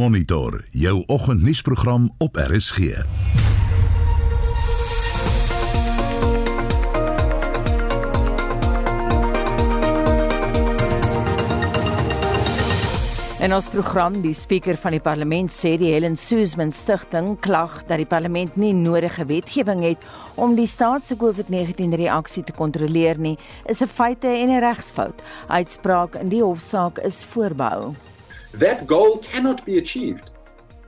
Monitor jou oggendnuusprogram op RSG. En ons program, die spreker van die parlement sê die Helen Suzman Stichting klag dat die parlement nie nodige wetgewing het om die staat se COVID-19 reaksie te kontroleer nie, is 'n feite en 'n regsfout. Uitspraak in die hofsaak is voorbehou. That goal cannot be achieved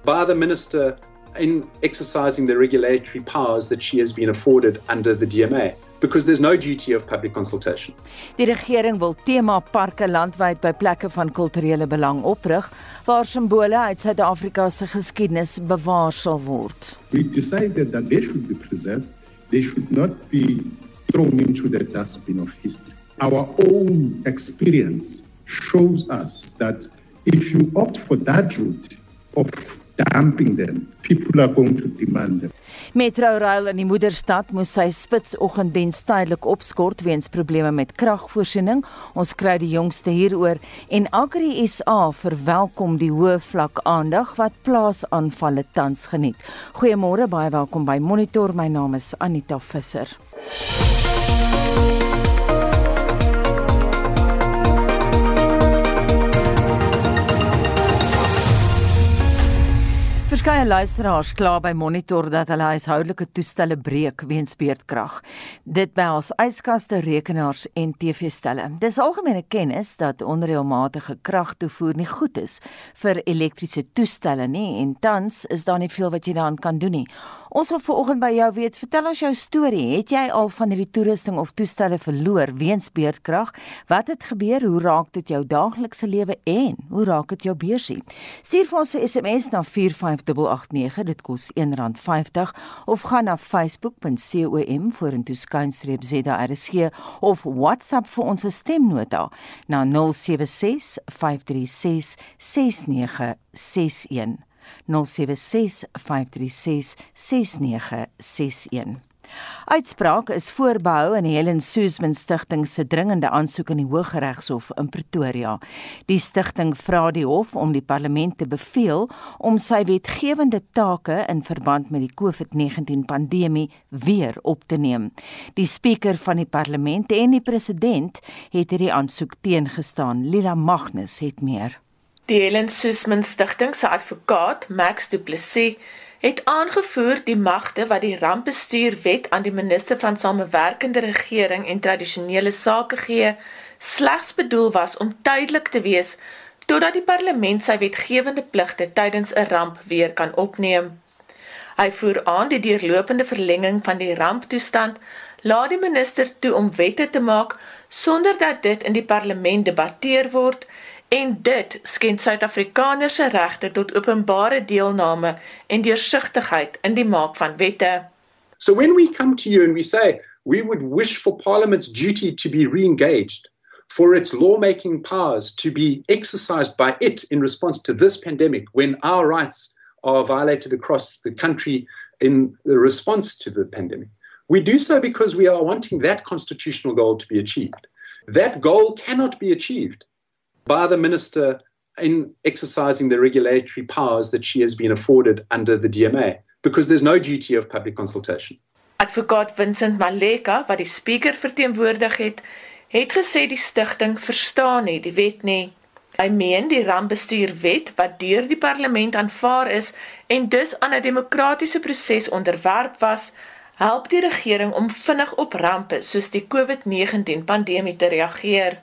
by the minister in exercising the regulatory powers that she has been afforded under the DMA. because there's no duty of public consultation. Die regering wil tema parke landwyd by plekke van kulturele belang oprig waar simbole uit Suid-Afrika se geskiedenis bewaar sal word. We decided that they should be preserved. They should not be thrown into the dustbin of history. Our own experience shows us that if you opt for that route of dumping them, people are going to demand them. Metrorail in die moederstad moes sy spitsoggenddiens tydelik opskort weens probleme met kragvoorsiening. Ons kry die jongste hieroor en Agri SA verwelkom die hoë vlak aandag wat plaasaanvalle tans geniet. Goeiemôre, baie welkom by Monitor. My naam is Anita Visser. Verskeie luisteraars kla by Monitor dat hulle huishoudelike toestelle breek weens beerdkrag. Dit behels yskaste, rekenaars en TV-stelle. Dis algemene kennis dat onreëlmatige kragtoevoer nie goed is vir elektriese toestelle nie en tans is daar nie veel wat jy daaraan kan doen nie. Ons wil vanoggend by jou weet, vertel ons jou storie. Het jy al van hierdie toerusting of toestelle verloor weens beerdkrag? Wat het gebeur? Hoe raak dit jou daaglikse lewe en hoe raak dit jou beursie? Stuur vir ons 'n SMS na 45 5889 dit kos R1.50 of gaan na facebook.com vorentoe skynstreep ZRSG of WhatsApp vir ons stemnota na 076 536 6961 076 536 6961 Uitspraak is voorbehou in die Helen Suzman Stichting se dringende aansoek in die Hooggeregshof in Pretoria. Die stigting vra die hof om die parlement te beveel om sy wetgewende take in verband met die COVID-19 pandemie weer op te neem. Die spreker van die parlement en die president het hierdie aansoek teengestaan. Lila Magnus het meer. Die Helen Suzman Stichting se advokaat, Max Du Plessis, het aangevoer die magte wat die rampbestuurwet aan die minister van samewerkende regering en tradisionele sake gee, slegs bedoel was om tydelik te wees totdat die parlement sy wetgewende pligte tydens 'n ramp weer kan opneem. Hy voer aan die deurlopende verlenging van die ramptoestand laat die minister toe om wette te maak sonder dat dit in die parlement debatteer word En dit skend Suid-Afrikaners se regte tot openbare deelname en deursigtigheid in die maak van wette. So when we come to you and we say we would wish for parliament's duty to be re-engaged for its lawmaking powers to be exercised by it in response to this pandemic when our rights are violated across the country in the response to the pandemic. We do so because we are wanting that constitutional goal to be achieved. That goal cannot be achieved by the minister in exercising the regulatory powers that she has been afforded under the DMA because there's no duty of public consultation. Advokaat Vincent Maleka wat die spreker verteenwoordig het, het gesê die stigting verstaan nie die wet nie. Hy meen die rampbestuurwet wat deur die parlement aanvaar is en dus aan 'n demokratiese proses onderwerp was, help die regering om vinnig op rampe soos die COVID-19 pandemie te reageer.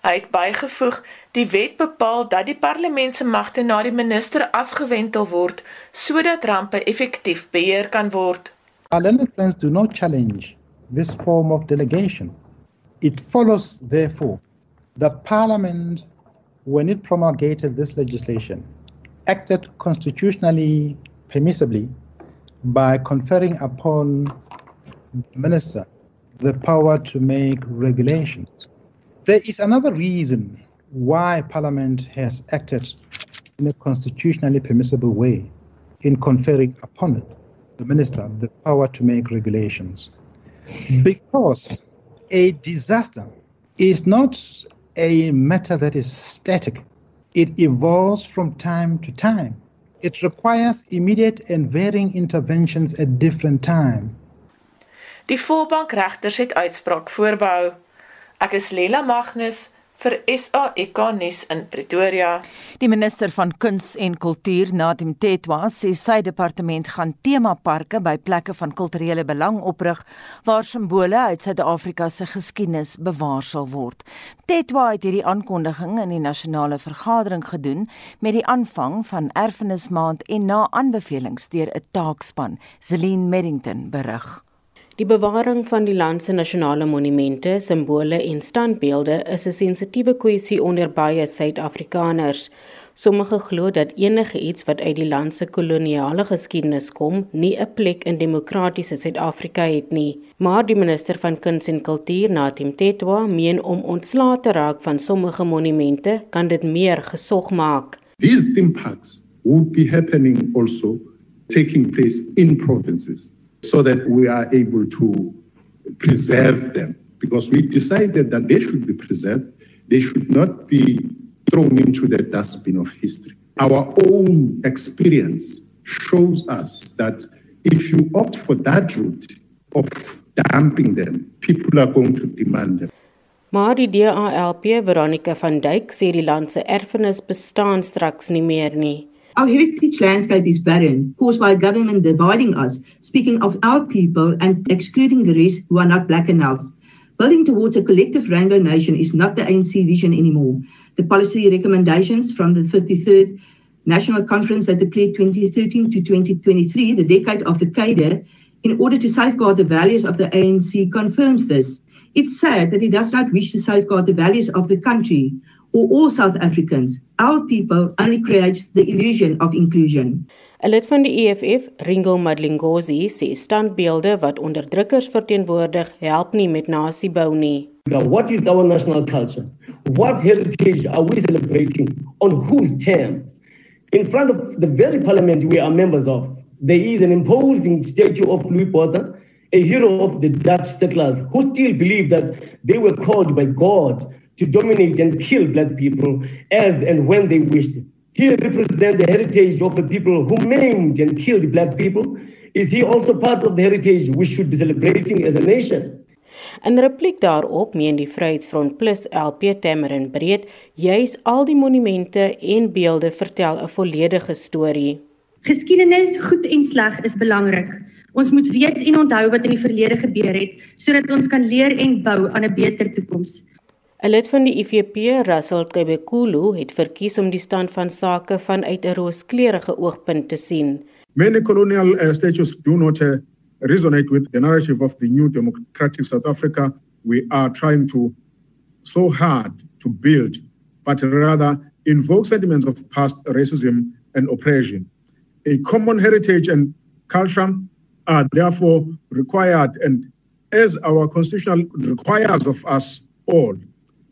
Hy het bygevoeg: "Die wet bepaal dat die parlement se magte na die minister afgewentel word sodat rampe effektief beheer kan word." Parliament friends do not challenge this form of delegation. It follows therefore that parliament when it promulgated this legislation acted constitutionally permissibly by conferring upon the minister the power to make regulations There is another reason why Parliament has acted in a constitutionally permissible way in conferring upon the minister the power to make regulations. Because a disaster is not a matter that is static. It evolves from time to time. It requires immediate and varying interventions at different times. Die Volbank regters het uitspraak voorbehou. Ek is Lela Magnus vir SAK nuus in Pretoria. Die minister van Kuns en Kultuur, Nadim Tetwa, sê sy departement gaan temaparke by plekke van kulturele belang oprig waar simbole uit Suid-Afrika se geskiedenis bewaar sal word. Tetwa het hierdie aankondiging in die nasionale vergadering gedoen met die aanvang van Erfenismaand en na aanbevelings deur 'n taakspan. Celine Merrington berig. Die bewaring van die land se nasionale monumente, simbole en standbeelde is 'n sensitiewe kwessie onder baie Suid-Afrikaners. Sommige glo dat enige iets wat uit die land se koloniale geskiedenis kom, nie 'n plek in demokratiese Suid-Afrika het nie. Maar die minister van Kuns en Kultuur, Natim Tetwa, meen om ontslae te raak van sommige monumente kan dit meer gesog maak. These impacts would be happening also taking place in provinces. So that we are able to preserve them. Because we decided that they should be preserved, they should not be thrown into the dustbin of history. Our own experience shows us that if you opt for that route of dumping them, people are going to demand them. Maar die DALP Veronica van Dijk sê die land se erfenis bestaan straks nie meer nie. Our heritage landscape is barren, caused by government dividing us, speaking of our people and excluding the rest who are not black enough. Building towards a collective rainbow nation is not the ANC vision anymore. The policy recommendations from the 53rd National Conference that declared 2013 to 2023 the decade of the CADE in order to safeguard the values of the ANC confirms this. It's sad that it does not wish to safeguard the values of the country or all South Africans. Our people only creates the illusion of inclusion. 'n Lid van die EFF, Ringo Madlingozi, sê standbeelde wat onderdrukkers verteenwoordig, help nie met nasiebou nie. Now, what is our national culture? What heritage are we celebrating? On whose terms? In front of the very parliament we are members of, there is an imposing statue of Louis Potter, a hero of the Dutch settlers, who still believe that they were called by God to dominate and kill black people as and when they wished. He represents the heritage of the people who maimed and killed black people. Is he also part of the heritage we should be celebrating as a nation? In repliek daarop meen die Vryheidsfront Plus LP Tamarin Breed, juis al die monumente en beelde vertel 'n volledige storie. Geskiedenis, goed en sleg, is belangrik. Ons moet weet en onthou wat in die verlede gebeur het sodat ons kan leer en bou aan 'n beter toekoms. 'n Lid van die IFP, Russell Kebekulu, het verkies om die stand van sake vanuit 'n rooskleurige oogpunt te sien. Many colonial uh, statues do not uh, resonate with the narrative of the new democratic South Africa we are trying to so hard to build, but rather invoke sentiments of past racism and oppression. A common heritage and culture are therefore required, and as our constitution requires of us all,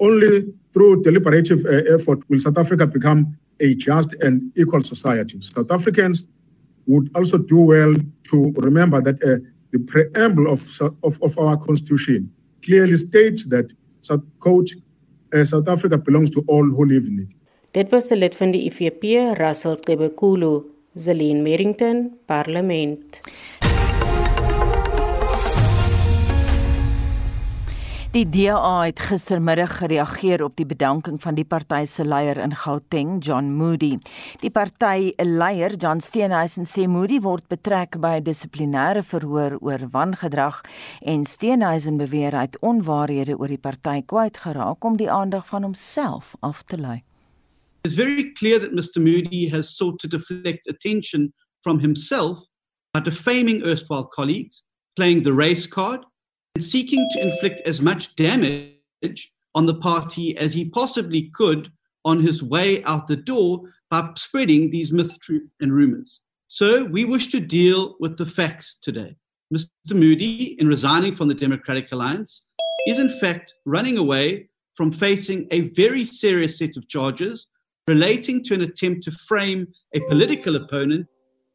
Only through deliberative uh, effort will South Africa become a just and equal society. South Africans would also do well to remember that uh, the preamble of, of, of, our constitution clearly states that South, Coach, uh, South Africa belongs to all who live in it. Dit was 'n lid van die IFP, Russell Kebekulu, Zelin Merrington, Parlement. Die DA het gistermiddag gereageer op die bedanking van die party se leier in Gauteng, John Moody. Die party leier, John Steenhuisen, sê Moody word betrek by 'n dissiplinêre verhoor oor wangedrag en Steenhuisen beweer hy het onwaarhede oor die party kwyt geraak om die aandag van homself af te lei. It's very clear that Mr Moody has sought to deflect attention from himself by defaming erstwhile colleagues, playing the race card and seeking to inflict as much damage on the party as he possibly could on his way out the door by spreading these myth, truth, and rumors. So we wish to deal with the facts today. Mr. Moody, in resigning from the Democratic Alliance, is in fact running away from facing a very serious set of charges relating to an attempt to frame a political opponent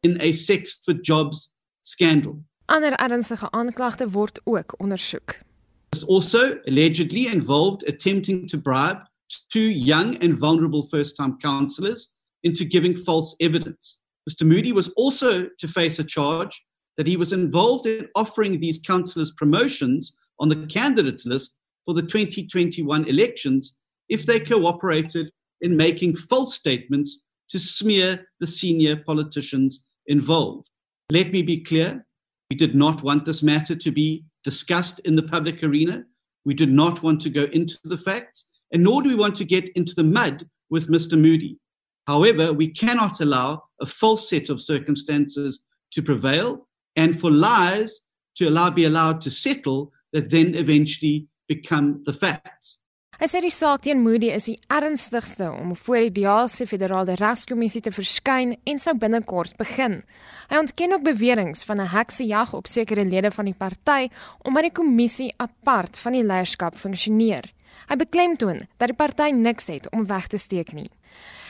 in a sex for jobs scandal. Ander ernstige aanklagte word ook ondersoek. Is also allegedly involved attempting to bribe two young and vulnerable first time councillors into giving false evidence. Mr. Moody was also to face a charge that he was involved in offering these councillors promotions on the candidates list for the 2021 elections if they cooperated in making false statements to smear the senior politicians involved. Let me be clear we did not want this matter to be discussed in the public arena. We did not want to go into the facts, and nor do we want to get into the mud with Mr. Moody. However, we cannot allow a false set of circumstances to prevail and for lies to allow be allowed to settle that then eventually become the facts. Hy sê die saak teen Moody is die ernstigste om voor die DEA federale regskommissie te verskyn en sou binnekort begin. Hy ontken ook beweringe van 'n heksejag op sekere lede van die party omdat die kommissie apart van die leierskap funksioneer. Hy beklemtoon dat die party niks het om weg te steek nie.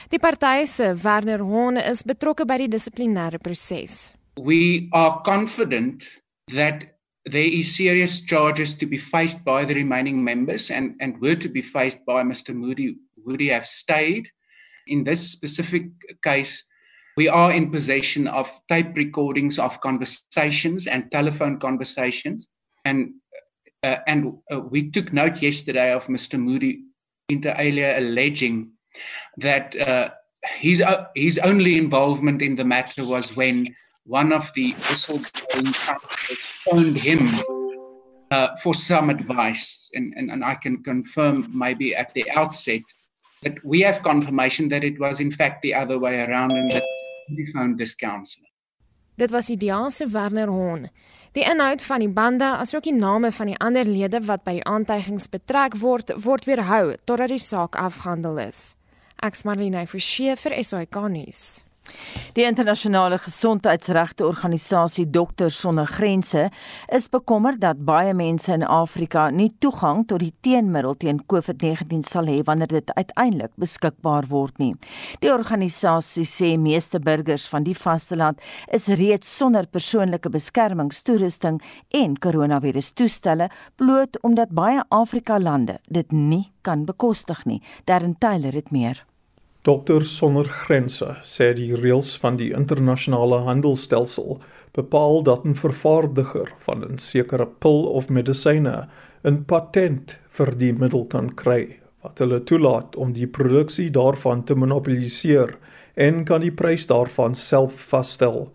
Die party se Werner Hone is betrokke by die dissiplinêre proses. We are confident that there is serious charges to be faced by the remaining members and, and were to be faced by Mr. Moody, would he have stayed? In this specific case, we are in possession of tape recordings of conversations and telephone conversations. And, uh, and uh, we took note yesterday of Mr. Moody inter alia alleging that uh, his, uh, his only involvement in the matter was when one of the whistleblowing counselors phoned him uh, for some advice. And, and, and I can confirm, maybe at the outset, that we have confirmation that it was in fact the other way around and that he phoned this counselor. Dit was ideaalse Werner Hon. Die inhoud van die bande, asook die name van die ander lede wat by die aantuigings betrek word, word weerhou totdat die saak afgehandel is. Ek's Marlene Forsie vir SAK nuus. Die internasionale gesondheidsregte organisasie Dokters Sonder Grense is bekommerd dat baie mense in Afrika nie toegang tot die teenmiddel teen COVID-19 sal hê wanneer dit uiteindelik beskikbaar word nie. Die organisasie sê meeste burgers van die vasteland is reeds sonder persoonlike beskermingstoerusting en koronavirustoestelle bloot omdat baie Afrika lande dit nie kan bekostig nie. Darren Taylor het meer. Dokters sonder grense sê die reëls van die internasionale handelsstelsel bepaal dat 'n vervaardiger van 'n sekere pil of medisyne 'n patent vir die middel kan kry wat hulle toelaat om die produksie daarvan te monopoliseer en kan die prys daarvan self vasstel.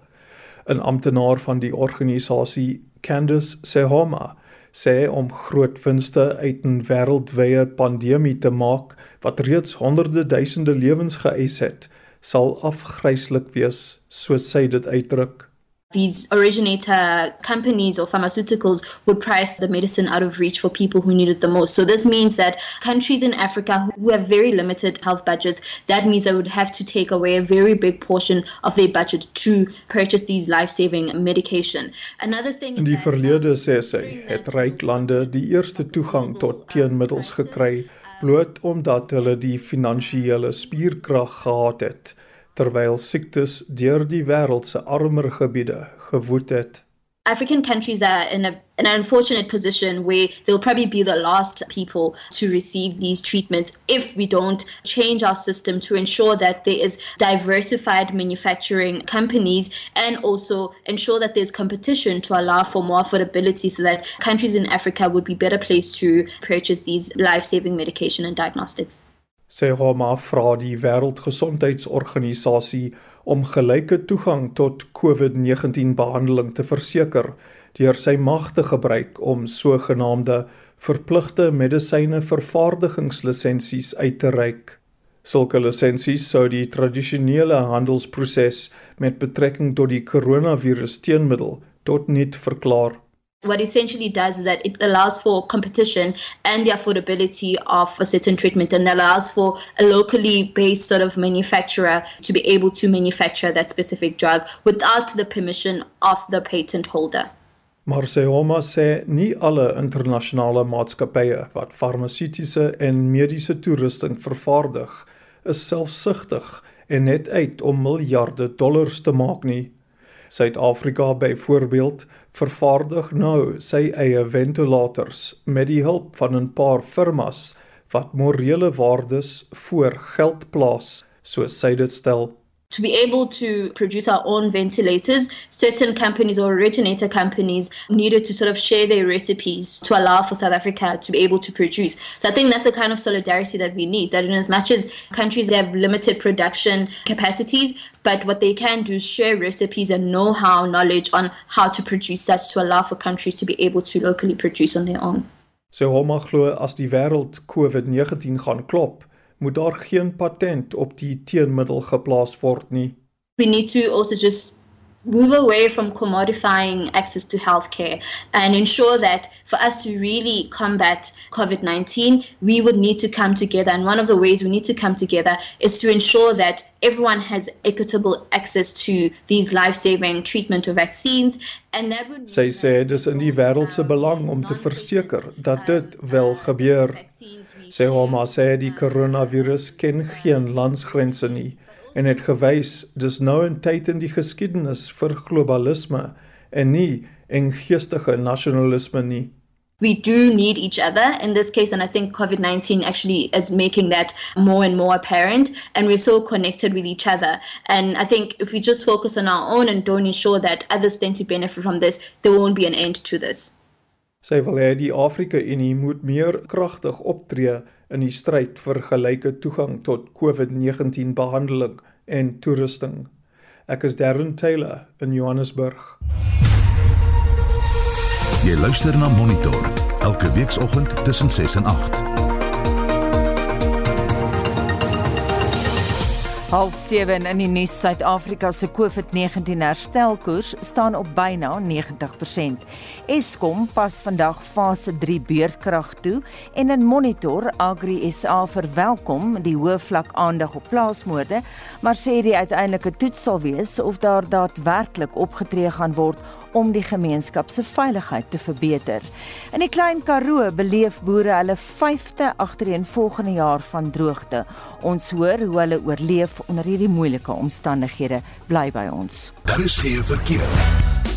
'n Amptenaar van die organisasie Candice Sehoma sê om groot winste uit 'n wêreldwye pandemie te maak wat reeds honderde duisende lewens geëis het, sal afgryslik wees, soos sy dit uitdruk. These originator companies or pharmaceuticals would price the medicine out of reach for people who need it the most. So this means that countries in Africa who have very limited health budgets, that means they would have to take away a very big portion of their budget to purchase these life-saving medication. Another thing is Die verlede sê sy het ryk lande die eerste toegang tot teenmiddels gekry bloot omdat hulle die finansiële spierkrag gehad het terwyl siektes deur die wêreld se armer gebiede gewoed het. African countries are in, a, in an unfortunate position where they'll probably be the last people to receive these treatments if we don't change our system to ensure that there is diversified manufacturing companies and also ensure that there's competition to allow for more affordability so that countries in Africa would be better placed to purchase these life-saving medication and diagnostics. Sy Roma vra die Wêreldgesondheidsorganisasie om gelyke toegang tot COVID-19 behandeling te verseker deur sy mag te gebruik om sogenaamde verpligte medisyne vervaardigingslisensies uit te reik. Sulke lisensies sou die tradisionele handelsproses met betrekking tot die koronavirus teenmiddel tot niet verklaar. What essentially does is that it allows for competition and the affordability of a certain treatment and allows for a locally based sort of manufacturer to be able to manufacture that specific drug without the permission of the patent holder. Marseoma sê nie alle internasionale maatskappye wat farmaseutiese en mediese toerusting vervaardig is selfsugtig en net uit om miljarde dollars te maak nie. Suid-Afrika byvoorbeeld vervaardig nou sy eie ventilators met die hulp van 'n paar firmas wat morele waardes voor geld plaas, soos sy dit stel. To be able to produce our own ventilators, certain companies or originator companies needed to sort of share their recipes to allow for South Africa to be able to produce. So I think that's the kind of solidarity that we need. That in as much as countries have limited production capacities, but what they can do is share recipes and know-how, knowledge on how to produce such to allow for countries to be able to locally produce on their own. So hom as die wêreld COVID-19 gaan klop, moet daar geen patent op die teenmiddel geplaas word nie. We need to also just move away from commodifying access to healthcare and ensure that for us to really combat COVID 19, we would need to come together. And one of the ways we need to come together is to ensure that everyone has equitable access to these life saving treatment or vaccines. And that would Sy sê dis in die wêreld se belang om te verseker dat dit wel gebeur. Sy Homa sê die koronavirus ken geen landsgrense nie en het gewys dis nou 'n tyd in die geskiedenis vir globalisme en nie en geestige nasionalisme nie. We do need each other in this case, and I think COVID 19 actually is making that more and more apparent. And we're so connected with each other. And I think if we just focus on our own and don't ensure that others stand to benefit from this, there won't be an end to this. Sy wil hê die Afrika Unie moet meer kragtig optree in die stryd vir gelyke toegang tot COVID-19 behandeling en toerusting. Ek is Darren Taylor in Johannesburg. Jy luister na Monitor elke weekoggend tussen 6 en 8. Half 7 in die nuus Suid-Afrika se COVID-19 herstelkoers staan op byna 90%. Eskom pas vandag fase 3 beurtkrag toe en in Monitor Agri SA verwelkom die hoë vlak aandag op plaasmoorde, maar sê die uiteindelike toets sal wees of daar daadwerklik opgetree gaan word om die gemeenskap se veiligheid te verbeter. In die Klein Karoo beleef boere hulle 5de agtereenvolgende jaar van droogte. Ons hoor hoe hulle oorleef onder hierdie moeilike omstandighede. Bly by ons. Daar is geen verkeer.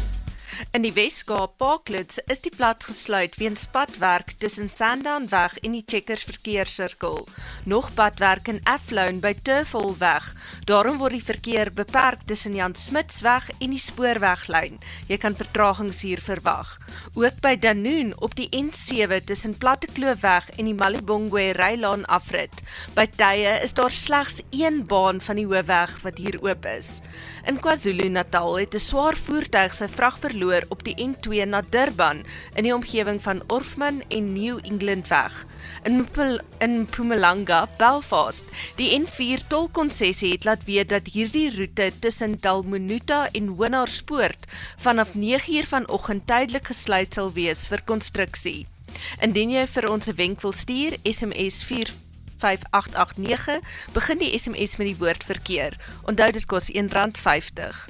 In die Wes-Kaap Parklets is die plat gesluit weens padwerk tussen Sandownweg en die Checkers verkeerssirkel. Nog padwerk in Athlone by Turfwolweg. Daarom word die verkeer beperk tussen Jan Smitsweg en die spoorweglyn. Jy kan vertragings hier verwag. Ook by Danoon op die N7 tussen Plattekloofweg en die Malibongwe Rylaan afrit. By tye is daar slegs een baan van die hoofweg wat hier oop is. In KwaZulu-Natal het 'n swaar voertuig sy vrag verloor op die N2 na Durban in die omgewing van Orfman en New England weg. In Pul in Mpumalanga, Belfast, die N4 tolkonsessie het laat weet dat hierdie roete tussen Dalmonuta en Winaarspoort vanaf 9uur vanoggend tydelik gesluit sal wees vir konstruksie. Indien jy vir ons 'n wenk wil stuur, SMS 45889, begin die SMS met die woord verkeer. Onthou dit kos R1.50.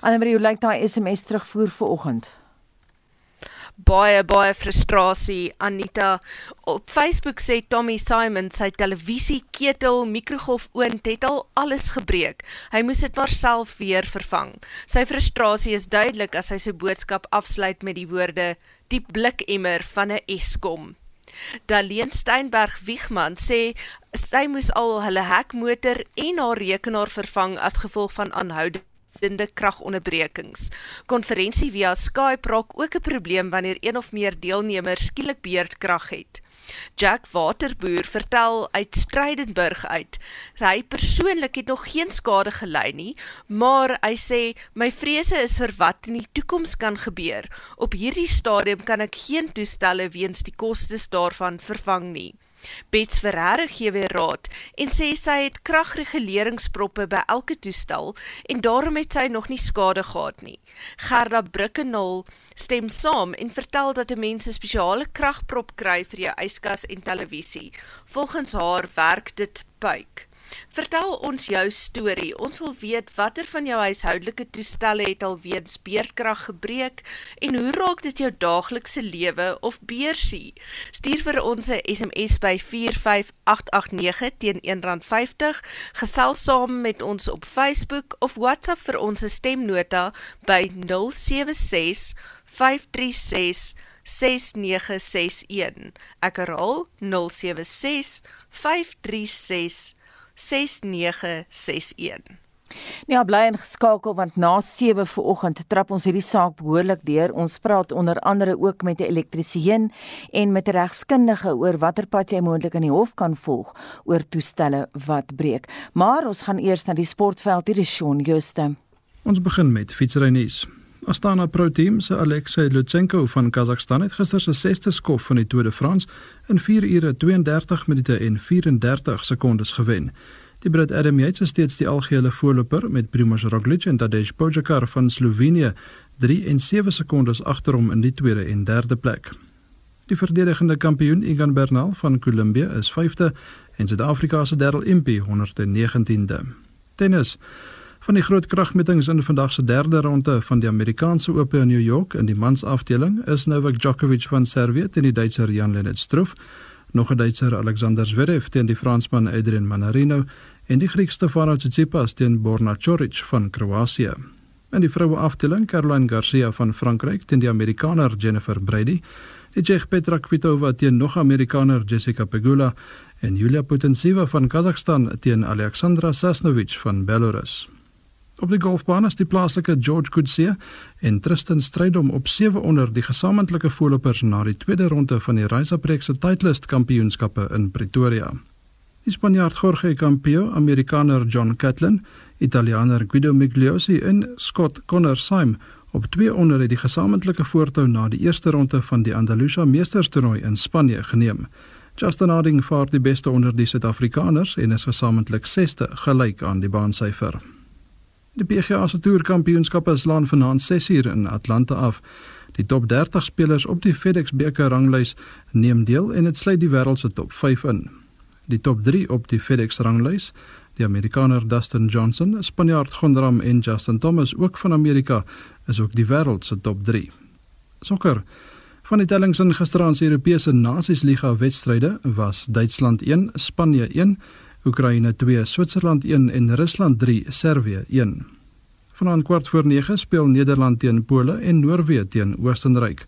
Annelie, hoe lyk daai SMS terugvoer vir oggend? baie baie frustrasie Anita op Facebook sê Tommy Simon sy televisie ketel mikrogolfoond het al alles gebreek hy moes dit maar self weer vervang sy frustrasie is duidelik as hy sy boodskap afsluit met die woorde die blikemmer van 'n Eskom Daleen Steinberg Wiegman sê sy moes al hulle hekmotor en haar rekenaar vervang as gevolg van aanhoudende aanhoudende kragonderbrekings. Konferensie via Skype raak ook 'n probleem wanneer een of meer deelnemers skielik beurtkrag het. Jack Waterboer vertel uit Strydenburg uit. Hy persoonlik het nog geen skade gely nie, maar hy sê my vrese is vir wat in die toekoms kan gebeur. Op hierdie stadium kan ek geen toestelle weens die kostes daarvan vervang nie. Bets Ferreira gee weer raad en sê sy het kragreguleringsproppe by elke toestel en daarom het sy nog nie skade gehad nie. Gerda Brickenhall stem saam en vertel dat 'n mens 'n spesiale kragprop kry vir jou yskas en televisie. Volgens haar werk dit puik. Vertel ons jou storie. Ons wil weet watter van jou huishoudelike toestelle het al weens beerdkrag gebreek en hoe raak dit jou daaglikse lewe of beursie? Stuur vir ons 'n SMS by 45889 teen R1.50. Gesels saam met ons op Facebook of WhatsApp vir ons stemnota by 076 536 6961. Ek herhaal 076 536 6961. Ja, bly ingeskakel want na 7 vanoggend trap ons hierdie saak behoorlik deur. Ons praat onder andere ook met 'n elektriesien en met 'n regskundige oor watter pad jy moontlik in die hof kan volg oor toestelle wat breek. Maar ons gaan eers na die sportveld hier, Shaun Juste. Ons begin met fietsrynuus. Astana Pro Team se Alexei Lutsenko van Kazakhstan het gister sy sesde skof van die Tour de France in 4 ure 32 minute en 34 sekondes gewen. Die Brit Adam Yates is steeds die algehele voorloper met Primož Roglič en Tadej Pogačar van Slovenië 3 en 7 sekondes agter hom in die tweede en derde plek. Die verdedigende kampioen Egan Bernal van Colombia is 5de en Suid-Afrika se Darryl Impey 119de. Tennis Van die groot kragmetings in vandag se derde ronde van die Amerikaanse Ope in New York in die mansafdeling is Novak Djokovic van Servië teen die Duitser Jan-Lennard Struff, nog 'n Duitser Alexander Zverev teen die Fransman Adrian Manarino en die Griek Stefanos Tsitsipas teen Borna Coric van Kroasie. In die vroue afdeling Caroline Garcia van Frankryk teen die Amerikaner Jennifer Brady, die Tsjeeg Petra Kvitova teen nog Amerikaner Jessica Pegula en Julia Putintseva van Kazakhstan teen Alexandra Sasnovich van Belarus. Op die golfbaan is die plaaslike George Kutsia en Tristan Strydom op 7 onder die gesamentlike voorlopers na die tweede ronde van die Ryzaprek se Titleist Kampioenskappe in Pretoria. Die Spanjaard Jorge Campillo, Amerikaner John Catlin, Italianer Guido Migliosi en Scott Connor Syme op 2 onder het die gesamentlike voortou na die eerste ronde van die Andalusia Meesterstoernooi in Spanje geneem. Justin Harding vaar die beste onder die Suid-Afrikaners en is gesamentlik 6ste gelyk aan die baansyfer. Die PGA se toerkampioenskappe slaan vanaand 6uur in Atlanta af. Die top 30 spelers op die FedEx beker ranglys neem deel en dit sluit die wêreld se top 5 in die top 3 op die FedEx ranglys. Die Amerikaner Dustin Johnson, Spanjaard Gondram en Justin Thomas ook van Amerika is ook die wêreld se top 3. Sokker. Van die tellings in gisteraand se Europese Nasiesliga wedstryde was Duitsland 1, Spanje 1, Oekraïne 2, Switserland 1 en Rusland 3, Servië 1. Vanaand kwart voor 9 speel Nederland teen Pole en Noorwe teen Oostenryk.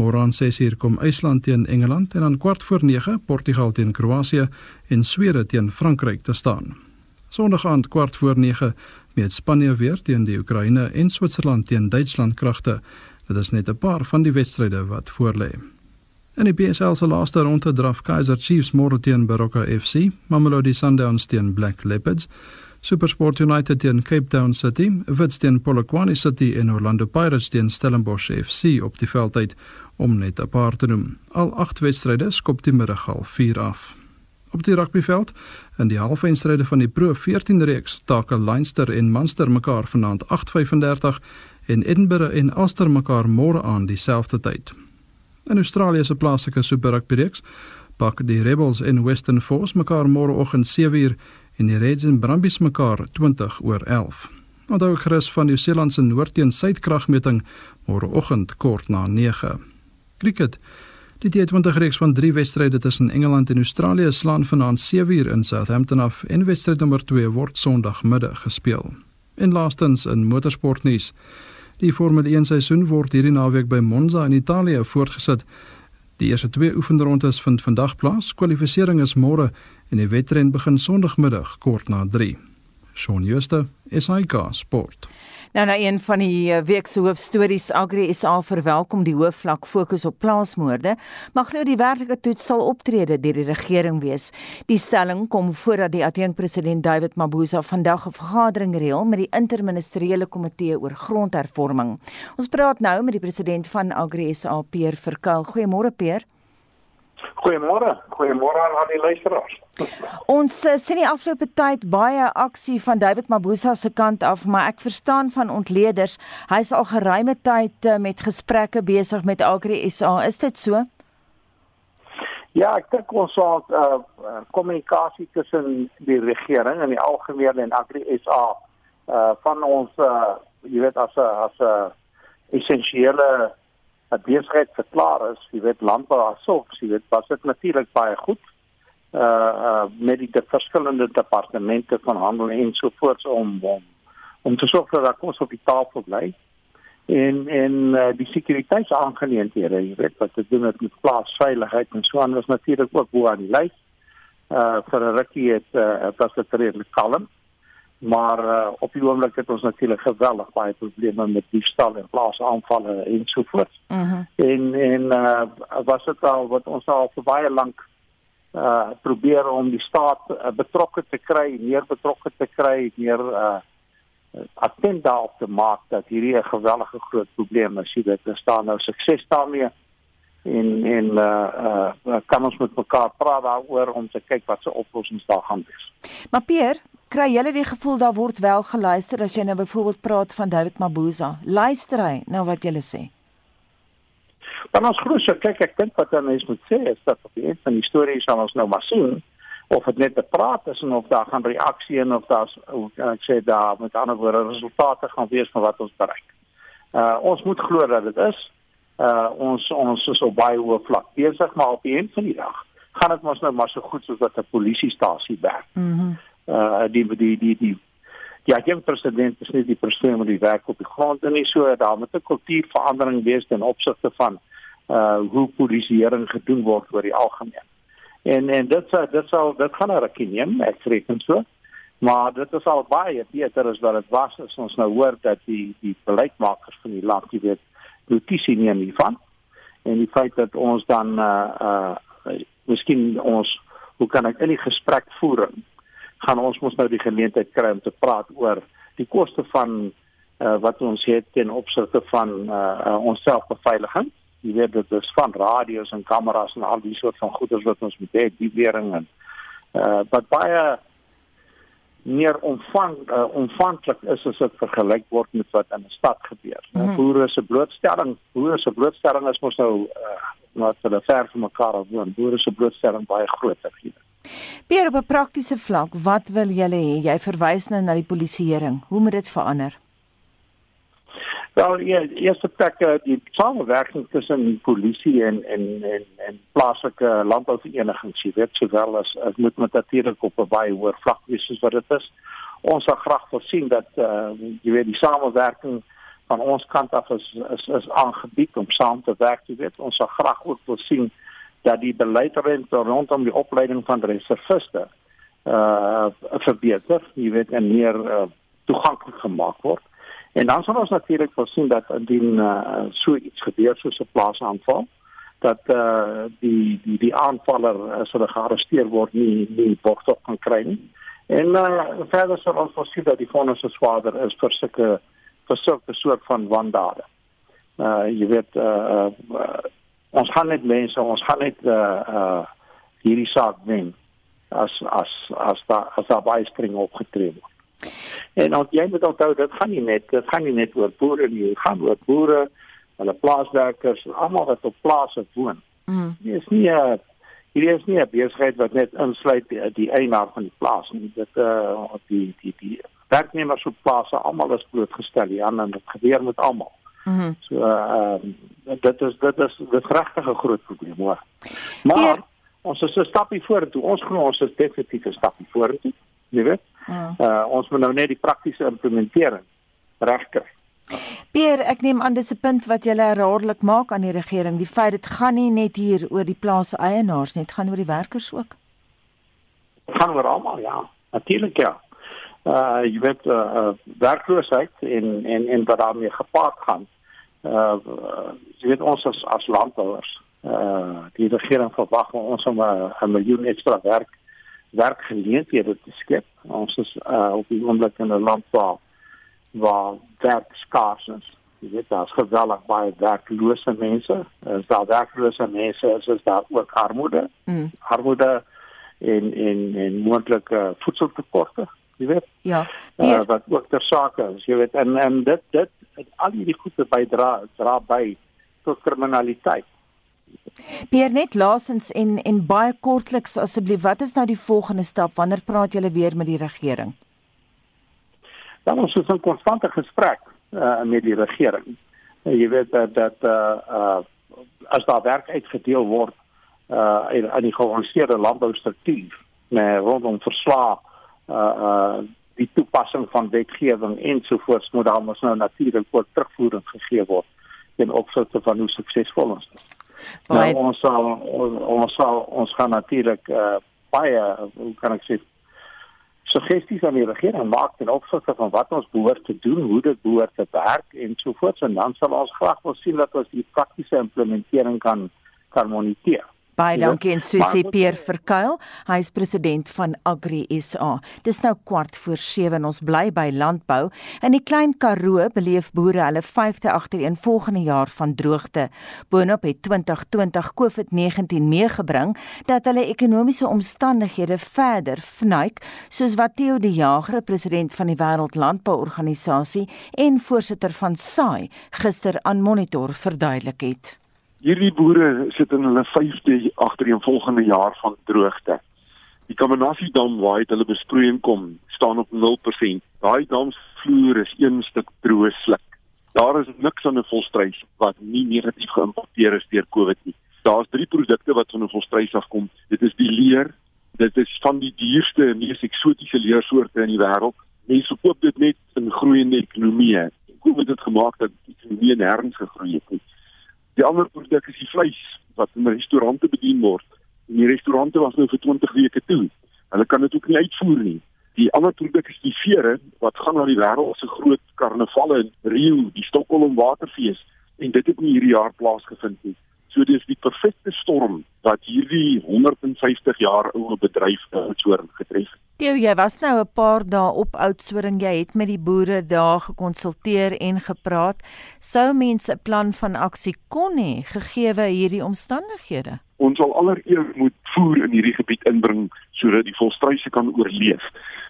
Môre aan 6uur kom IJsland teen Engeland en aan kwart voor 9 Portugal teen Kroasie en Swede teen Frankryk te staan. Sondag aand kwart voor 9 meet Spanje weer teen die Oekraïne en Switserland teen Duitsland kragte. Dit is net 'n paar van die wedstryde wat voorlê. In die PSL se laaste ronde draf Kaizer Chiefs môre teen Baroka FC, Mamelodi Sundowns teen Black Leopards. SuperSport United teen Cape Town City, Wits teen Polokwane City en Orlando Pirates teen Stellenbosch FC op die veld uit om net 'n paar te noem. Al 8 wedstryde skop die middag half 4 af. Op die rugbyveld in die halfeindstryde van die Pro 14 reeks takel Leinster en Munster mekaar vanaand 8:35 en Edinburgh en Ulster mekaar môre aan dieselfde tyd. In Australië se plaaslike Super Rugby reeks pak die Rebels en Western Force mekaar môreoggend 7uur en die Reds en Brumbies mekaar 20 oor 11. Onthou gerus van Nieu-Seeland se noordteen suidkragmeting môreoggend kort na 9. Cricket. Die T20 reeks van 3 wedstryde tussen Engeland en Australië slaan vanaand 7uur in Southampton af en wedstryd nommer 2 word Sondagmiddag gespeel. En laastens in motorsportnuus. Die Formule 1 seisoen word hierdie naweek by Monza in Italië voortgesit. Die eerste twee oefenrondes vind vandag plaas. Kwalifikasie is môre en die wedren begin Sondagmiddag kort na 3. Shaun Schuster, SAK Sport. Nou na een van die eh, week se hoofstories Agri SA verwelkom die hoofvlak fokus op plaasmoorde, maar glo die werklike toets sal optrede deur die regering wees. Die stelling kom voordat die adjunkpresident David Mabuza vandag 'n vergadering reël met die interministeriële komitee oor grondhervorming. Ons praat nou met die president van Agri SA, Peer Verkuil. Goeiemôre Peer. Goeiemôre. Goeiemôre aan al die luisteraars. Ons uh, sien die afgelope tyd baie aksie van David Mabuza se kant af, maar ek verstaan van ontleeders, hy's al geruime tyd uh, met gesprekke besig met Agri SA. Is dit so? Ja, ek dink ons sal uh kommunikasie tussen die regering en die algemeen en Agri SA uh van ons uh jy weet as 'n as 'n essensiële besigheid verklaar is, jy weet landbou asof, jy weet was dit natuurlik baie goed. Uh uh met die verskillende departemente van handel en so voort om om om te sorg dat ons op die tafel bly. en en uh, die sekuriteitsaangeleenthede, jy weet wat te doen het met plaasveiligheid en so aan was natuurlik ook bo aan die lys. Uh vir 'n rukkie het uh, was dit redelik kalm. Maar uh, op die oomblik het ons natuurlik geweldig baie probleme met diefstal en plaasaanvalle en so voort. Mhm. Mm en en uh, was dit al wat ons al vir baie lank uh probeer om die staat uh, betrokke te kry, meer betrokke te kry, meer uh attent daarop te maak dat hierdie 'n gewellige groot probleem is. Jy weet, daar staan nou sukses daarmee en en uh uh kan ons met mekaar praat daaroor om te kyk wat se oplossings daar gaan wees. Maar Pierre, kry jy die gevoel daar word wel geluister as jy nou byvoorbeeld praat van David Mabuza? Luister hy na wat jy sê? Dan ons glo so kyk ek dink wat dan mens moet sê is dat op die einde van die storie sal ons nou maar sien of dit net 'n praat is en of daar gaan reaksie en of daar ek sê daar met ander woorde resultate gaan wees van wat ons bereik. Uh ons moet glo dat dit is. Uh ons ons is op baie hoë vlak besig maar op die einde van die dag gaan dit mos nou maar so goed soos wat 'n polisiestasie werk. Mhm. Mm uh die die die die Ja, ek dink president is nie die persoon wat die werk op die grond doen nie. So daar moet 'n kultuurverandering wees ten opsigte van uh hoe polisieering gedoen word oor die algemeen. En en dit sal dit sal dit gaan 'n rukkie neem, ek reken so. Maar dit is al baie beter as wat dit was as ons nou hoor dat die die beleidsmakers van die land, jy weet, notisie neem hiervan. En die feit dat ons dan uh uh miskien ons hoe kan ek in die gesprek voer? Gaan ons mos nou die geleentheid kry om te praat oor die koste van uh wat ons het ten opsigte van uh, uh ons selfbeveiliging. Jy weet dit is van radio's en kameras en al die soort van goeder wat ons moet hê die wering en uh wat baie meer omvang uh, omvanklik is as dit vergelyk word met wat in 'n stad gebeur. Mm -hmm. Boere se blootstelling, boere se blootstelling is mos nou uh wat hulle ver van mekaar af woon. Boere se blootstelling baie groter hier. Pier op 'n praktiese vlak, wat wil julle hê? Jy verwys nou na die polisieering. Hoe moet dit verander? Wel, ja, eerste plek uh, die samewerking tussen polisie en en en en plaaslike landbouverenigings, jy weet, sowel as dit moet met natuurlik op 'n baie hoër vlak wees soos wat dit is. Ons sal graag voorsien dat uh, jy weet die samewerking van ons kant af is is is aangebied om saam te werk, jy weet. Ons sal graag ook voorsien dat die beleid rondom die opleiding van reserviste uh verbeter, jy weet, en meer uh, toeganklik gemaak word. En dan sal ons natuurlik voorsien dat indien uh, so iets gebeur soos 'n plaasaanval dat eh uh, die die die aanvaller as hulle gearresteer word nie nie borgtog kan kry nie. En eh uh, verder sal ons voorsien dat die fondse se swaarder is vir sulke vir sulke soort van wandade. Eh uh, jy weet eh uh, uh, ons gaan net mense, ons gaan net eh uh, eh uh, hierdie saak wen as as as daar as daar baie spring opgetree word. En dan jy moet onthou dit gaan nie net dit gaan nie net oor boere nie, dit gaan oor boere, hulle plaaswerkers, almal wat op plase woon. Mm. Dit is nie 'n hier is nie 'n besigheid wat net insluit die, die eienaar van die plaas nie. Dit eh uh, die die die werknemers op plase almal is blootgestel hier aan en dit gebeur met almal. Mm so ehm uh, dit is dit is dit regtig 'n groot probleem hoor. Maar ja. ons is 'n stapie vorentoe. Ons glo ons is definitief 'n stapie vorentoe. Jy weet? Mm. Uh ons moet nou net die praktiese implementering regkry. Pier, ek neem aan dis 'n punt wat jy herhaaldelik maak aan die regering, die feit dit gaan nie net hier oor die plaas eienaars net gaan oor die werkers ook. Dit gaan oor almal, ja. Natuurlik ja. Uh jy weet uh, uh werkloosheid en en en wat daarmee gepaard gaan. Uh jy weet ons as as landbouers, uh die regering verwag ons om 'n miljoen ekstra werk werkgeleenthede te skep. Ons is uh, op die oomblik in 'n land waar waar werk skaars is. Jy weet daar's geweldig baie werklose mense. As daar werklose mense is, is daar ook armoede. Mm. Armoede en en en moontlike voedseltekorte, jy weet. Ja. Uh, wat ook ter sake is, jy weet en en dit dit al hierdie goede bydra dra by tot kriminaliteit. Pier net laasens en en baie kortliks asseblief, wat is nou die volgende stap? Wanneer praat julle weer met die regering? Dan ons is in konstante gesprek uh, met die regering. Uh, jy weet dat dat uh, uh as daar werk uitgedeel word uh in, in die georganiseerde landboustruktuur, met rondom verslae uh uh die toepassing van wetgewing ensovoorts moet daar mos nou natuurlik ook terugvoering gegee word in opsigte van hoe suksesvol ons is. Nou, ons sal ons, ons sal ons gaan natuurlik uh, baie hoe kan ek sê suggesties aan die regering maak ten opsigte van wat ons behoort te doen, hoe dit behoort te werk en so voort en dan sal ons graag wil sien dat ons die praktiese implementering kan kan moniteer. Baie dankie en Susie Peer Verkuil, hy is president van Agri SA. Dis nou kwart voor 7 en ons bly by landbou. In die Klein Karoo beleef boere hulle 5de agtereenvolgende jaar van droogte. Boonop het 2020 COVID-19 meegebring dat hulle ekonomiese omstandighede verder vnuik, soos wat Theo de Jager, president van die Wêreld Landbouorganisasie en voorsitter van SAI, gister aan Monitor verduidelik het. Hierdie boere sit in hulle 5de agtereenvolgende jaar van droogte. Die Kamanasi dam waar hulle besproeiing kom, staan op 0%. Daai damvloer is een stuk droë sluk. Daar is niks aan 'n volstrys wat nie negatief geïmpakteer is deur COVID nie. Daar's drie produkte wat van 'n volstrys afkom. Dit is die leer. Dit is van die duurste en mees eksotiese leersoorte in die wêreld. Mense koop dit net in groeiende ekonomieë. COVID het gemaak dat die ekonomie nêrens gegroei het nie. Die ander produk is die vleis wat in restaurante bedien word. En die restaurante was nou vir 20 weke toe. Hulle kan dit ook nie uitvoer nie. Die ander produk is die vere wat gaan na die wêreld se groot karnavalle in Rio, die Stockholm Waterfees en dit het nie hierdie jaar plaasgevind nie. So dis die perfekte storm wat hierdie 150 jaar ou bedryf Oudtshoorn getref het. Theo, jy was nou 'n paar dae op Oudtshoorn. Jy het met die boere daar gekonsulteer en gepraat. Sou mense 'n plan van aksie kon hê gegee hierdie omstandighede? Ons sal allereers moet voer in hierdie gebied inbring sodat die volstruise kan oorleef.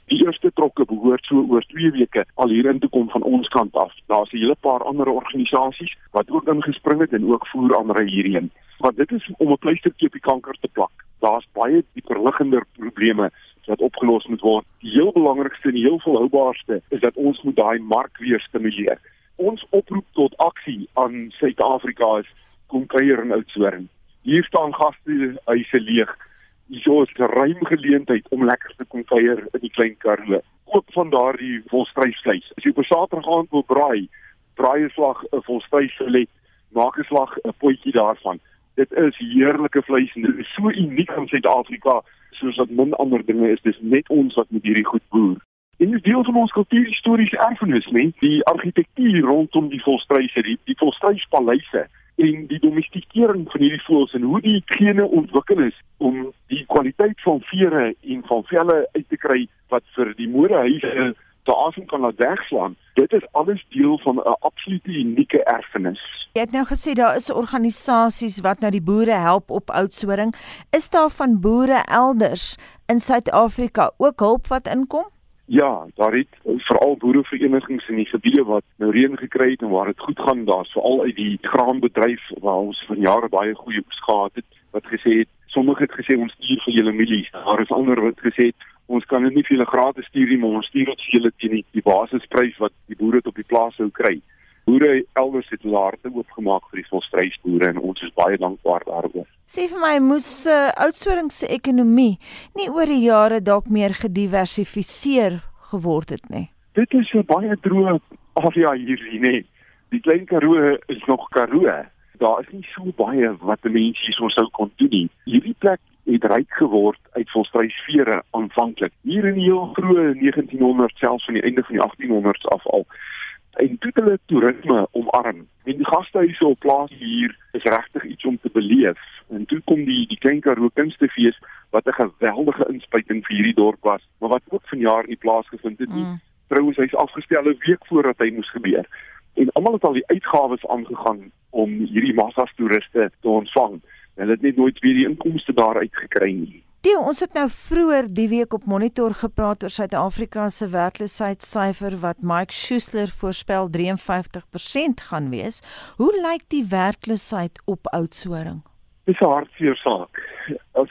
Die eerste trokke behoort so oor 2 weke al hier in te kom van ons kant af. Daar's 'n hele paar ander organisasies wat ook ingespring het en ook voer aanry hierheen. Want dit is om 'n pleistertjie op die kanker te plak. Daar's baie dieper liggende probleme wat opgelos moet word. Die heel belangrikste en die heel volhoubaarste is dat ons moet daai mark weer stimuleer. Ons oproep tot aksie aan Suid-Afrika is kom kuier in Oudtshoorn. Hier staan gaste huise leeg hier is 'n ruim geleentheid om lekker te kom kuier in die klein Karoo. Koop van daardie volstrysvleis. As jy op Saterdag aand wil braai, braai 'n slag 'n volstrysfilet, maak 'n slag 'n potjie daarvan. Dit is heerlike vleis en dit is so uniek in Suid-Afrika soos wat min ander dinge is. Dis net ons wat met hierdie goed boer. En dit deel van ons kultuurhistoriese erfenis, nee, die argitektuur rondom die volstryse, die, die volstryspaleise en die domestikering van hierdie voëls en hoe die gene ontwikkel is om die kwaliteit van vere en van velle uit te kry wat vir die modehuise te asem kan laat wegslaan. Dit is alles deel van 'n absolute unieke erfenis. Jy het nou gesê daar is organisasies wat nou die boere help op oudsoring. Is daar van boere elders in Suid-Afrika ook hulp wat inkom? Ja, daar het veral boereverenigings in die gebiede wat nou reën gekry het en waar dit goed gaan, daar's veral uit die graanbedryf waar ons vir jare baie goeie oes gehad het, wat gesê het, sommige het gesê ons stuur vir julle mielies. Daar is ander wat gesê het ons kan dit nie vir julle gratis stuur nie, maar ons stuur dit vir julle teen die, die basisprys wat die boere op die plaas sou kry. Boere elders het hulle harte oopgemaak vir die volstrysboere en ons is baie dankbaar daaroor. Sê vir my, moes uh, Oudtshoorn se ekonomie nie oor die jare dalk meer gediversifiseer geword het nie? Dit is 'n baie droë area hier, nee. Die klein Karoo is nog Karoo. Daar is nie so baie wat mense hier sou kon doen nie. Hierdie plek het ryk geword uit volstrysvere aanvanklik. Hier in die heel vroeë 1900 selfs van die einde van die 1800s af al en dit hulle toerisme omarm. En die gastehuise op plaas hier is regtig iets om te beleef. En toe kom die die Klein Karoo Kunstefees wat 'n geweldige inspuiting vir hierdie dorp was, maar wat ook vanjaar nie plaasgevind het nie. Mm. Trouwens hy's afgestel 'n week voordat hy moes gebeur. En almal het al die uitgawes aangegaan om hierdie massas toeriste te ontvang. Hulle het net nooit weer die inkomste daaruit gekry nie. Die ons het nou vroeër die week op Monitor gepraat oor Suid-Afrika se werkloosheidssyfer wat Mike Schuessler voorspel 53% gaan wees. Hoe lyk die werkloosheid op Oudtshoorn? Dis 'n hartseer saak,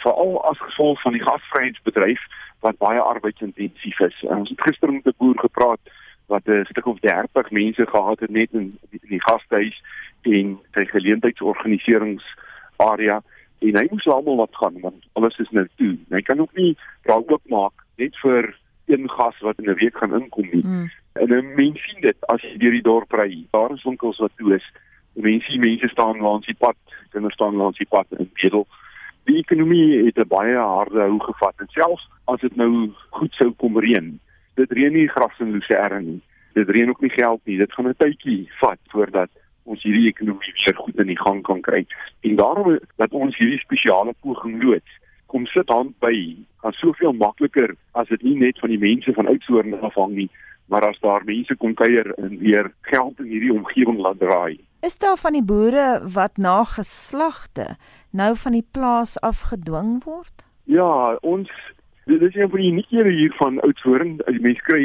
veral as gevolg van die gasvryheidsbedryf wat baie arbeidsintensief is. Ons het gister met 'n boer gepraat wat 'n stuk of 30 mense gehad het net in die, die gastehuis en sy geleentheidsorganiseringsarea en hy moes almal wat gaan want alles is nou toe. Hy kan ook nie raak oop maak net vir een gas wat in 'n week gaan inkom nie. Mm. En 'n mens sien dit as jy deur die dorp ry. Daar is winkels wat toe is. Mense, mense staan langs die pad, kinders staan langs die pad in bedel. Die ekonomie het 'n baie harde hou gevat en selfs as dit nou goed sou kom reën, dit reën nie gras in Lucerne nie. Dit reën ook nie geld nie. Dit gaan 'n tydjie vat voordat ons hierdie ekonomie weer goed in die gang kan kry. En daarom dat ons hierdie spesiale poging loods kom sit hand by gaan soveel makliker as dit nie net van die mense van Oudtshoorn afhang nie, maar as daar mense kom kuier en weer geld in hierdie omgewing laat draai. Is daar van die boere wat na geslagte nou van die plaas afgedwing word? Ja, ons dit is een van die uniekere hier van Oudtshoorn. Mense kry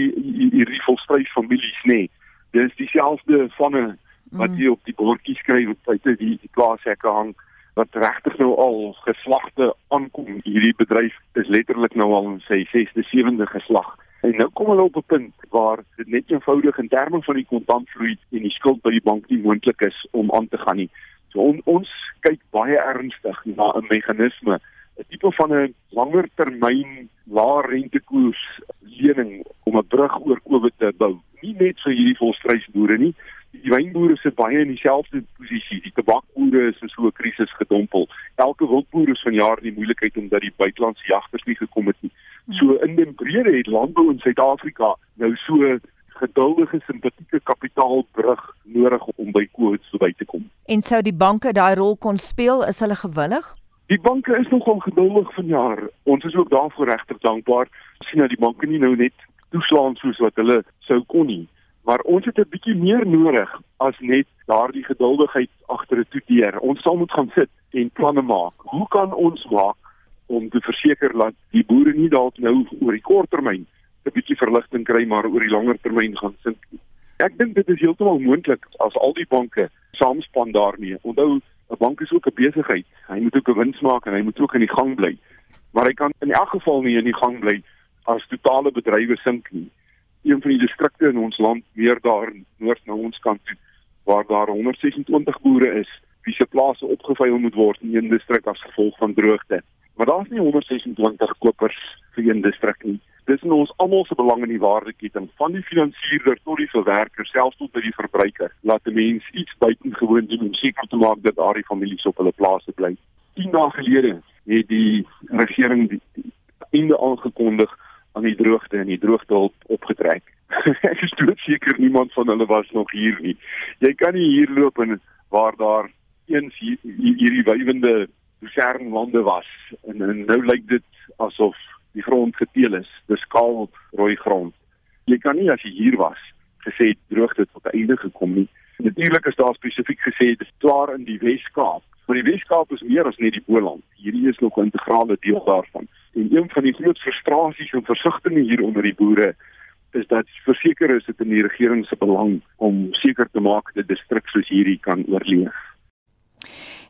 hierdie volstrys families nê. Nee. Dis dieselfde vanne wat mm. jy op die bordjies skryf op buite die, die plaashekke hang wat regtig nou al geslagte aankom. Hierdie bedryf is letterlik nou al in sy 6de, 7de geslag. En nou kom hulle op 'n punt waar dit net eenvoudig in terme van die kontantvloei en die skuld by die bank nie moontlik is om aan te gaan nie. So on, ons kyk baie ernstig na 'n meganisme, 'n tipe van 'n langer termyn lae rentekoers lening om 'n brug oor Covid te bou. Nie net vir hierdie volstrysboere nie, die wynboere sit baie in dieselfde posisie. Die tabakboere is in so 'n krisis gedompel. Elke wildboer is vanjaar in die moeilikheid omdat die buitelandse jagters nie gekom het nie. So in die brede het landbou in Suid-Afrika nou so geduldige simpatieke kapitaalbrug nodig om by COVID verby te kom. En sou die banke daai rol kon speel, is hulle gewillig? Die banke is nogal geduldig vanjaar. Ons is ook daarvoor regtig dankbaar. sien dat die banke nie nou net toeslaan soos wat hulle sou kon nie. Maar ons het 'n bietjie meer nodig as net daardie geduldigheid agter 'n toeteer. Ons sal moet gaan sit en planne maak. Hoe kan ons maak om te verseker dat die boere nie dalk nou oor die kort termyn 'n bietjie verligting kry maar oor die langer termyn gaan sink? Ek dink dit is heeltemal moontlik as al die banke saamspan daarmee. Onthou, 'n bank is ook 'n besigheid. Hy moet ook 'n wins maak en hy moet ook in die gang bly. Maar hy kan in elk geval nie in die gang bly as totale bedrywe sink nie een van die distrikte in ons land meer daar noord na ons kant toe waar daar 126 boere is wie se plase opgevuil moet word in een distrik as gevolg van droogte. Maar daar's nie 126 kopers vir een distrik nie. Dis in ons almal se belang in die waardeketting van die finansierder tot die verwerker selfs tot by die verbruiker. Laat 'n mens iets buitengewoon doen om seker te maak dat daardie families op hulle plase bly. 10 dae gelede het die regering die, die einde aangekondig aan die droogte en die droogtehulp opgetrek. Ek is doodseker niemand van hulle was nog hier nie. Jy kan nie hier loop en waar daar eens hier, hierdie wywende Lucerne was en, en nou lyk dit asof die grond geteel is. Dis kaal rooi grond. Jy kan nie as jy hier was gesê droogte tot einde gekom nie. Natuurlik is daar spesifiek gesê dis klaar in die Wes-Kaap. Maar die Wes-Kaap is meer as net die Boland. Hierdie is nog 'n integrale deel daarvan. En een van die groot frustrasies en versigtings hier onder die boere is dat verseker is dit in die regering se belang om seker te maak dat distrik soos hierdie kan oorleef.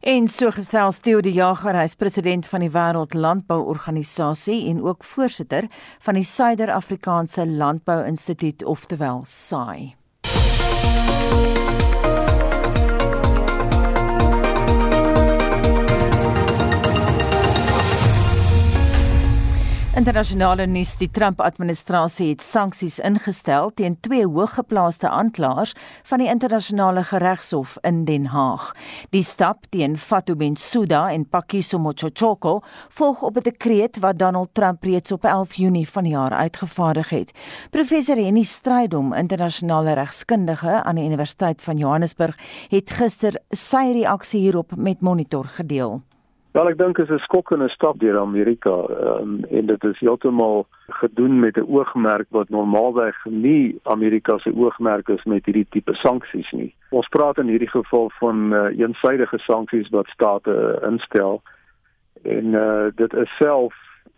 En so gesels Theo de Jager, hy's president van die Wêreld Landbouorganisasie en ook voorsitter van die Suider-Afrikaanse Landbou Instituut, oftewel SAI. Internasionale nuus: Die Trump-administrasie het sanksies ingestel teen twee hooggeplaaste aanklaers van die internasionale geregshof in Den Haag. Die stap teen Fatou Bensouda en Pakiso Mochochoko volg op 'n dekreet wat Donald Trump reeds op 11 Junie vanjaar uitgevaardig het. Professor Henny Strydom, internasionale regskundige aan die Universiteit van Johannesburg, het gister sy reaksie hierop met Monitor gedeel. Wel ek dink is 'n skokkende stap deur Amerika um, en dit is heeltemal gedoen met 'n oogmerk wat normaalweg nie Amerika se oogmerk is met hierdie tipe sanksies nie. Ons praat in hierdie geval van uh, eensidedige sanksies wat state uh, instel en uh, dit is self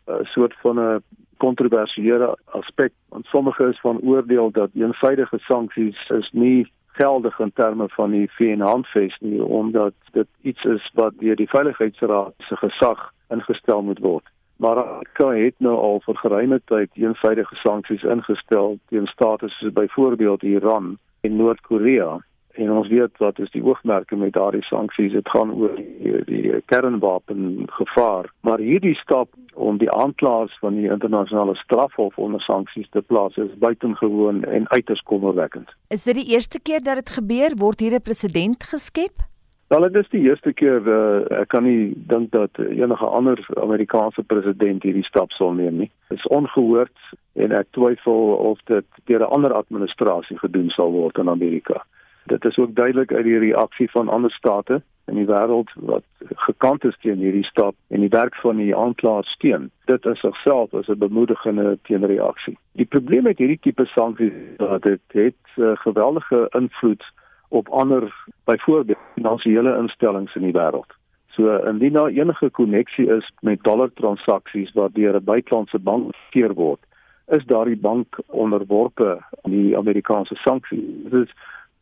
'n uh, soort van 'n kontroversiële aspek want sommige is van oordeel dat eensidedige sanksies is nie geldig in terme van die VN-handves nie omdat dit iets is wat deur die Veiligheidsraad se gesag ingestel moet word. Maar Amerika het nou al vir geruime tyd eensidedige sanksies ingestel teen state soos byvoorbeeld Iran en Noord-Korea En ons weet wat is die oogmerke met daardie sanksies. Dit gaan oor die, die kernwapen gevaar. Maar hierdie stap om die aanklaers van die internasionale strafhof onder sanksies te plaas is buitengewoon en uiters kommerwekkend. Is dit die eerste keer dat dit gebeur? Word hier 'n presedent geskep? Wel, dit is die eerste keer uh, ek kan nie dink dat enige ander Amerikaanse president hierdie stap sal neem nie. Dit is ongehoord en ek twyfel of dit deur 'n ander administrasie gedoen sal word in Amerika. Dit is ook duidelik uit die reaksie van ander state in die wêreld wat gekant is teen hierdie stap en die werk van die aanklaer steun. Dit is selfself as 'n bemoedigende teenreaksie. Die probleem met hierdie tipe sanksies is dat dit het uh, geweldige invloed op ander byvoorbeeld finansiële instellings in die wêreld. So indien daar enige koneksie is met dollar transaksies wat deur 'n buitelandse bank gekeer word, is daardie bank onderworpe aan die Amerikaanse sanksies. Dit is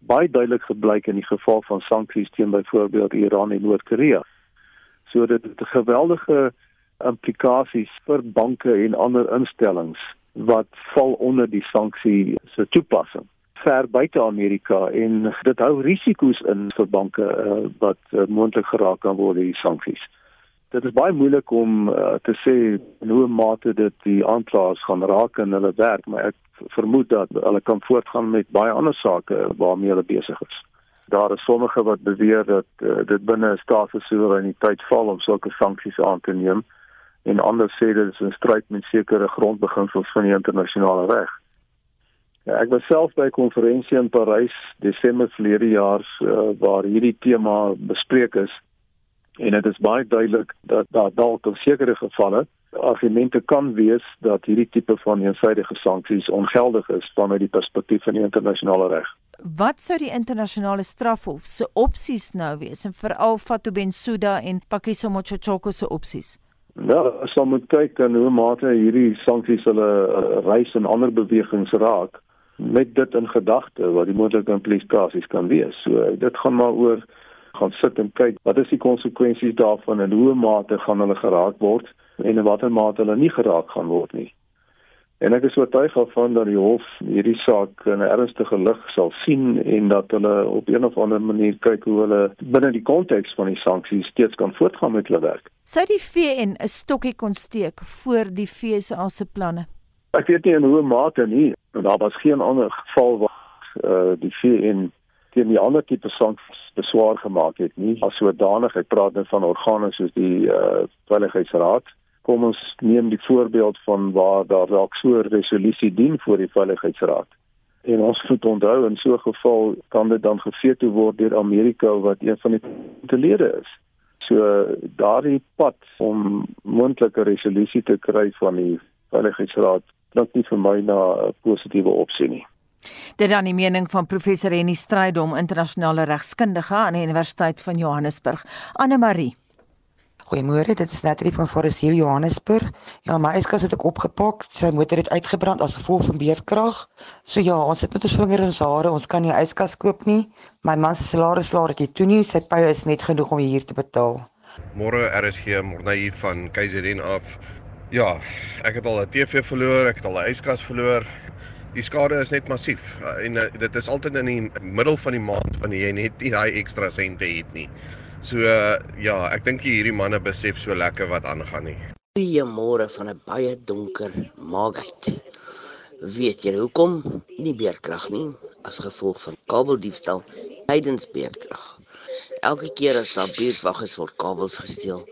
baie duidelik gebleik in die geval van sanksies teen byvoorbeeld Iran en Noord-Korea. So dit het geweldige implikasies vir banke en ander instellings wat val onder die sanksie se toepassing ver buite Amerika en dit hou risiko's in vir banke uh, wat uh, moontlik geraak kan word deur die sanksies. Dit is baie moeilik om uh, te sê in hoe mate dit die aanklaers gaan raak in hulle werk, maar ek vermoed dat hulle kan voortgaan met baie ander sake waarmee hulle besig is. Daar is sommige wat beweer dat uh, dit binne 'n staat se soewereiniteit val om sulke sanksies aan te neem en ander sê dit is in stryd met sekere grondbeginsels van die internasionale reg. Ja, ek was self by 'n konferensie in Parys Desember verlede jaar uh, waar hierdie tema bespreek is en dit is baie duidelik dat daar dalk in sekere gevalle argumente kan wees dat hierdie tipe van eensidedige sanksies ongeldig is vanuit die perspektief van die internasionale reg. Wat sou die internasionale strafhof se opsies nou wees en veral Fatou Bensouda en Pakiso Mochochoko se opsies? Ja, as ons moet kyk dan hoe mate hierdie sanksies hulle uh, reis en ander bewegings raak met dit in gedagte wat die moontlike implikasies kan wees. So dit gaan maar oor gaan sit en kyk wat is die konsekwensies daarvan en hoe mate gaan hulle geraak word en in watter mate hulle nie geraak gaan word nie. En ek is oortuig daarvan dat die hof hierdie saak in 'n ernstige lig sal sien en dat hulle op een of ander manier kyk hoe hulle binne die konteks van die sanksies steeds kan voortgaan met hulle werk. Sou die VN 'n stokkie kon steek voor die FSA se planne? Ek weet nie in hoe mate nie, want daar was geen ander geval waar uh, die VN teen die ander tipe sanksies beswaar gemaak het nie. As sodanig, ek praat net van organe soos die uh, Veiligheidsraad. Kom ons neem die voorbeeld van waar daar dalk so 'n resolusie dien voor die Veiligheidsraad. En ons moet onthou in so 'n geval kan dit dan geveto word deur Amerika wat een van die lede is. So daardie pad om moontlike resolusie te kry van die Veiligheidsraad klink nie vir my na 'n positiewe opsie nie. Dit dan die mening van professor Henny Strydom, internasionale regskundige aan die Universiteit van Johannesburg, Anne Marie. Goeiemôre, dit is Natalie van Forest Hill Johannesburg. Ja, my yskas het ek opgepak. Sy motor het uitgebrand as gevolg van beerdkrag. So ja, ons sit met ons vinger in ons hare. Ons kan nie yskas koop nie. My man se salaris laat ek toe nie. Sy paie is net genoeg om hier te betaal. Môre RSG Morney van KZN af. Ja, ek het al 'n TV verloor, ek het al 'n yskas verloor. Die skade is net massief en uh, dit is altyd in die middel van die maand wanneer jy net nie daai ekstra sente het nie. So uh, ja, ek dink hierdie manne besef so lekker wat aangaan nie. Goeiemôre van 'n baie donker maagheid. Weet jy hoekom nie beerkrag nie as gevolg van kabeldiefstal tydens beerkrag? Elke keer as daar buurtwag is word kabels gesteel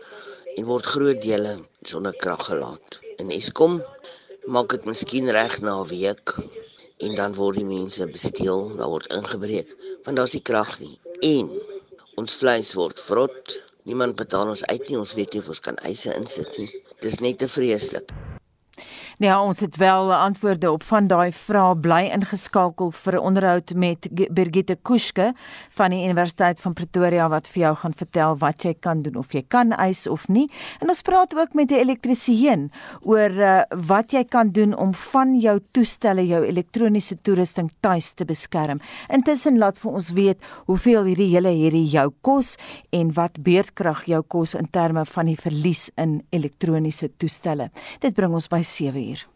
en word groot dele sonder krag gelaat. En Eskom maak dit miskien reg na 'n week en dan word die mense besteel, daar word ingebreek want daar's nie krag nie. En ons vleis word vrot. Niemand betaal ons uit nie. Ons weet nie of ons kan eise insit nie. Dis net te vreeslik. Ja, ons het wel antwoorde op van daai vrae bly ingeskakel vir 'n onderhoud met Birgitte Kuske van die Universiteit van Pretoria wat vir jou gaan vertel wat jy kan doen of jy kan eis of nie. En ons praat ook met 'n elektriesien oor uh, wat jy kan doen om van jou toestelle, jou elektroniese toerusting tuis te beskerm. Intussen laat vir ons weet hoeveel hierdie hele hierdie jou kos en wat beerdkrag jou kos in terme van die verlies in elektroniese toestelle. Dit bring ons by 7 uur.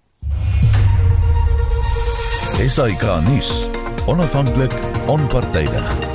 SAK nuus. Onafhanklik, onpartydig.